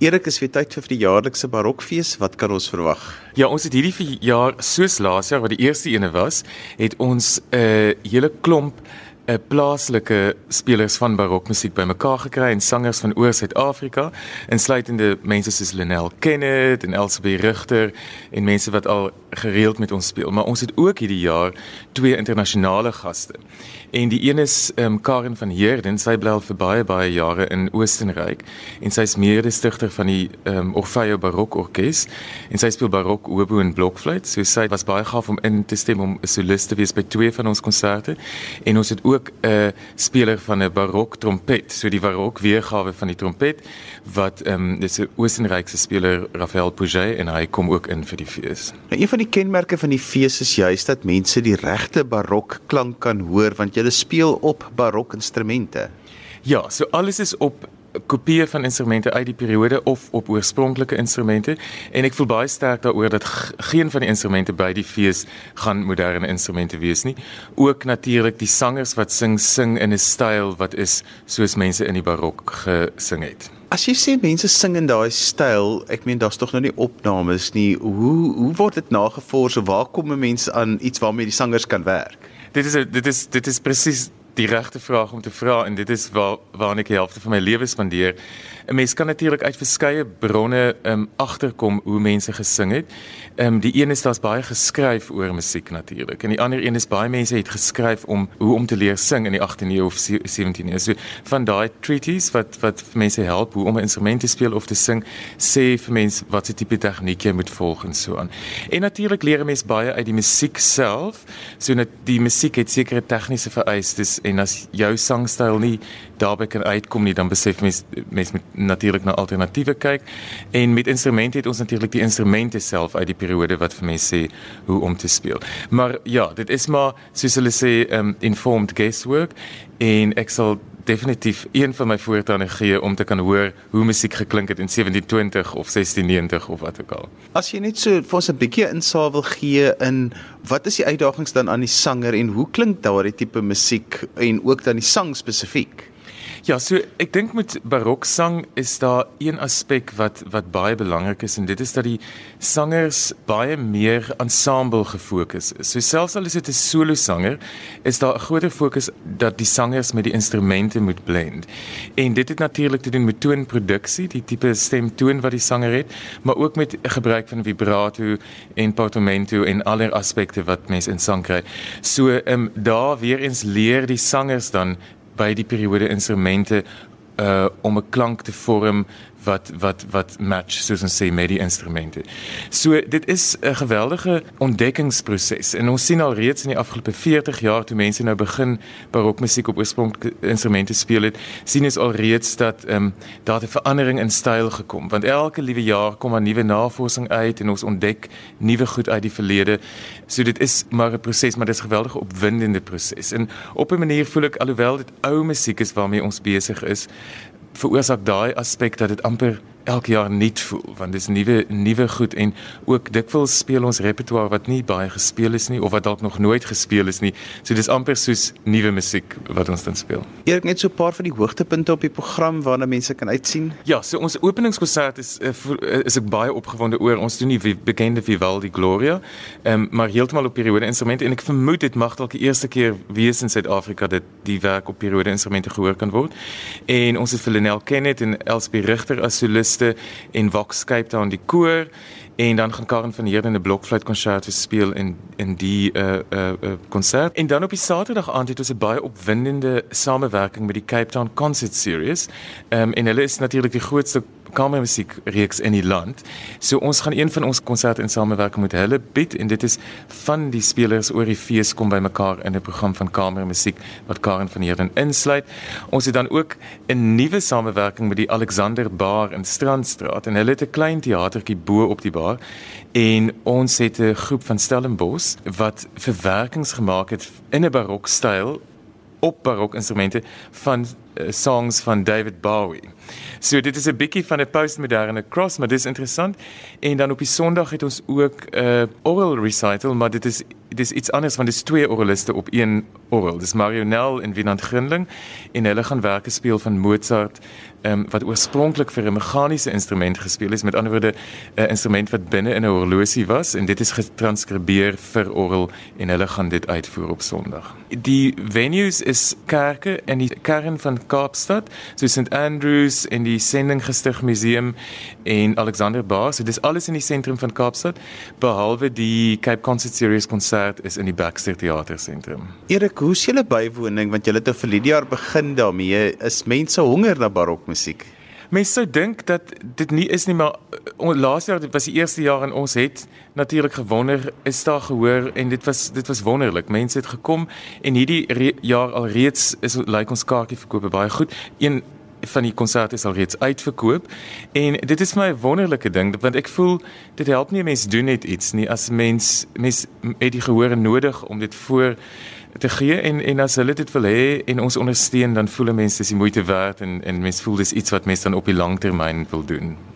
Erik is weer tyd vir die jaarlikse barokfees. Wat kan ons verwag? Ja, ons het hierdie jaar soos laas jaar wat die eerste ene was, het ons 'n uh, hele klomp 'n plaaslike spelers van barokmusiek bymekaar gekry en sangers van oor Suid-Afrika, insluitende mense soos Lenel Kenneth en Elsabie Rigter en mense wat al gereeld met ons speel. Maar ons het ook hierdie jaar twee internasionale gaste. En die een is ehm um, Karen van Heerden, sy bly al vir baie baie jare in Oostenryk en sy is mede-stigter van die ehm um, Orfeo Barok Orkees en sy speel barok oboe en blokfluit. So sy was baie gaaf om in te stem om 'n solist te wees by twee van ons konserte. En ons het ook 'n speler van 'n barok trompet, so die barok weergawe van die trompet wat ehm um, dis 'n Oostenrykse speler Rafael Puget en hy kom ook in vir die fees. Nou een van die kenmerke van die fees is juist dat mense die regte barok klank kan hoor want jy speel op barok instrumente. Ja, so alles is op kopieë van instrumente uit die periode of op oorspronklike instrumente en ek voel baie sterk daaroor dat geen van die instrumente by die fees gaan moderne instrumente wees nie. Ook natuurlik die sangers wat sing sing in 'n styl wat is soos mense in die barok gesing het. As jy sê mense sing in daai styl, ek meen daar's tog nou nie opnames nie. Hoe hoe word dit nagevors? Waar kom mense aan iets waarmee die sangers kan werk? Dit is dit is dit is presies die regte vraag om te vra en dit is waar waar ek die helfte van my lewe spandeer. 'n Mens kan natuurlik uit verskeie bronne um agterkom hoe mense gesing het. Um die een is daar's baie geskryf oor musiek natuurlik en die ander een is baie mense het geskryf om hoe om te leer sing in die 18de eeu of 17de eeu. So van daai treaties wat wat mense help hoe om 'n instrument te speel of te sing, sê vir mense wat se tipe tegniek jy moet volg en so aan. En natuurlik leer mense baie uit die musiek self. So net die musiek het sekere tegniese vereistes en as jou sangstyl nie daarby kan uitkom nie, dan besef mens mens moet natuurlik na alternatiewe kyk. En met instrumente het ons natuurlik die instrumente self uit die periode wat vir mense sê hoe om te speel. Maar ja, dit is maar soos hulle sê um informed guesswork en ek sal definitief een van my voortande gee om te kan hoor hoe musiek geklink het in 1720 of 1690 of wat ook al. As jy net so vir ons 'n bietjie insaag wil gee in wat is die uitdagings dan aan die sanger en hoe klink daardie tipe musiek en ook dan die sang spesifiek? Ja, so ek dink met baroksang is daar een aspek wat wat baie belangrik is en dit is dat die sangers baie meer ensemble gefokus is. So selfs al is dit 'n solo sanger, is daar 'n groter fokus dat die sangers met die instrumente moet blend. En dit het natuurlik te doen met toonproduksie, die tipe stemtoon wat die sanger het, maar ook met gebruik van vibrato en portamento en alle aspekte wat mense in sang kry. So ehm um, daar weer eens leer die sangers dan by die periode instrumente uh om 'n klank te vorm wat wat wat match soos ons sê met die instrumente. So dit is 'n geweldige ontdekkingsproses en ons sien al reeds in die afgelope 40 jaar toe mense nou begin barokmusiek op oorspronklike instrumente speel het, sien ons al reeds dat ehm um, daar 'n verandering in styl gekom want elke liewe jaar kom 'n nuwe navorsing uit en ons ontdek nuwe goed uit die verlede. So dit is maar 'n proses, maar dit is 'n geweldige opwindende proses. En op 'n manier voel ek alhoewel dit ou musiek is waarmee ons besig is, veroorsaak daai aspek dat dit amper elke jaar nuut voel want dis nuwe nuwe goed en ook dikwels speel ons repertoire wat nie baie gespeel is nie of wat dalk nog nooit gespeel is nie. So dis amper soos nuwe musiek wat ons dan speel. Eers net so 'n paar van die hoogtepunte op die program waarna mense kan uitsien. Ja, so ons openingskonsert is eh, eh, is ek baie opgewonde oor. Ons doen die bekende Vivaldi Gloria. Um, maar heeltemal op periode instrumente en ek vermoed dit mag dalk die eerste keer wees in Suid-Afrika dat die werk op periode instrumente gehoor kan word. En ons het vir Lenel Kenneth en Elspie Rigter as soliste soliste en Vox Cape Town die koor en dan gaan Karen van Heerden 'n blokfluitkonsert speel in in die uh uh konsert. En dan op die Saterdag aand het ons 'n baie opwindende samewerking met die Cape Town Concert Series. Ehm um, en hulle is natuurlik die grootste kamermusiek reeks in die land. So ons gaan een van ons konserte in samewerking met hulle bied en dit is van die spelers oor die fees kom bymekaar in 'n program van kamermusiek wat Karen van Heerden insluit. Ons het dan ook 'n nuwe samewerking met die Alexander Bar in Strandstraat en hulle het 'n klein teatertjie bo op die bar en ons het 'n groep van Stellenbosch wat verwerkings gemaak het in 'n barokstyl op barokinstrumente van uh, songs van David Bowie. So dit is 'n bietjie van 'n postmoderne cross, maar dis interessant. En dan op die Sondag het ons ook 'n uh, oral recital, maar dit is dit is iets anders want dit is twee oraliste op een oral. Dis Marionel en Winand Grindling en hulle gaan werke speel van Mozart um, wat oorspronklik vir 'n meganiese instrument gespeel is, met ander woorde 'n instrument wat binne in 'n horlosie was en dit is getranskribeer vir orgel en hulle gaan dit uitvoer op Sondag. Die venues is kerke in die kern van Kaapstad, so St Andrews en die Sendinggestig Museum en Alexander Bar, so dis alles in die sentrum van Kaapstad behalwe die Cape Concert Series konsert is in die Baxter Theater sentrum. Erik, hoe is julle bywoning want julle het nou vir die jaar begin daarmee. Is mense honger na barok musiek. Mense sou dink dat dit nie is nie, maar uh, laas jaar was die eerste jaar en ons het natuurlik gewonder is daar gehoor en dit was dit was wonderlik. Mense het gekom en hierdie jaar alreeds is lyk like ons kaartjie verkoop baie goed. Een van die konserte is alreeds uitverkoop en dit is my wonderlike ding want ek voel dit help nie mense doen net iets nie as mens mens het die gehoor nodig om dit voor te gee en en as hulle dit wil hê en ons ondersteun dan voel mense dis die moeite werd en en mense voel dis iets wat mense dan op die lang termyn wil doen.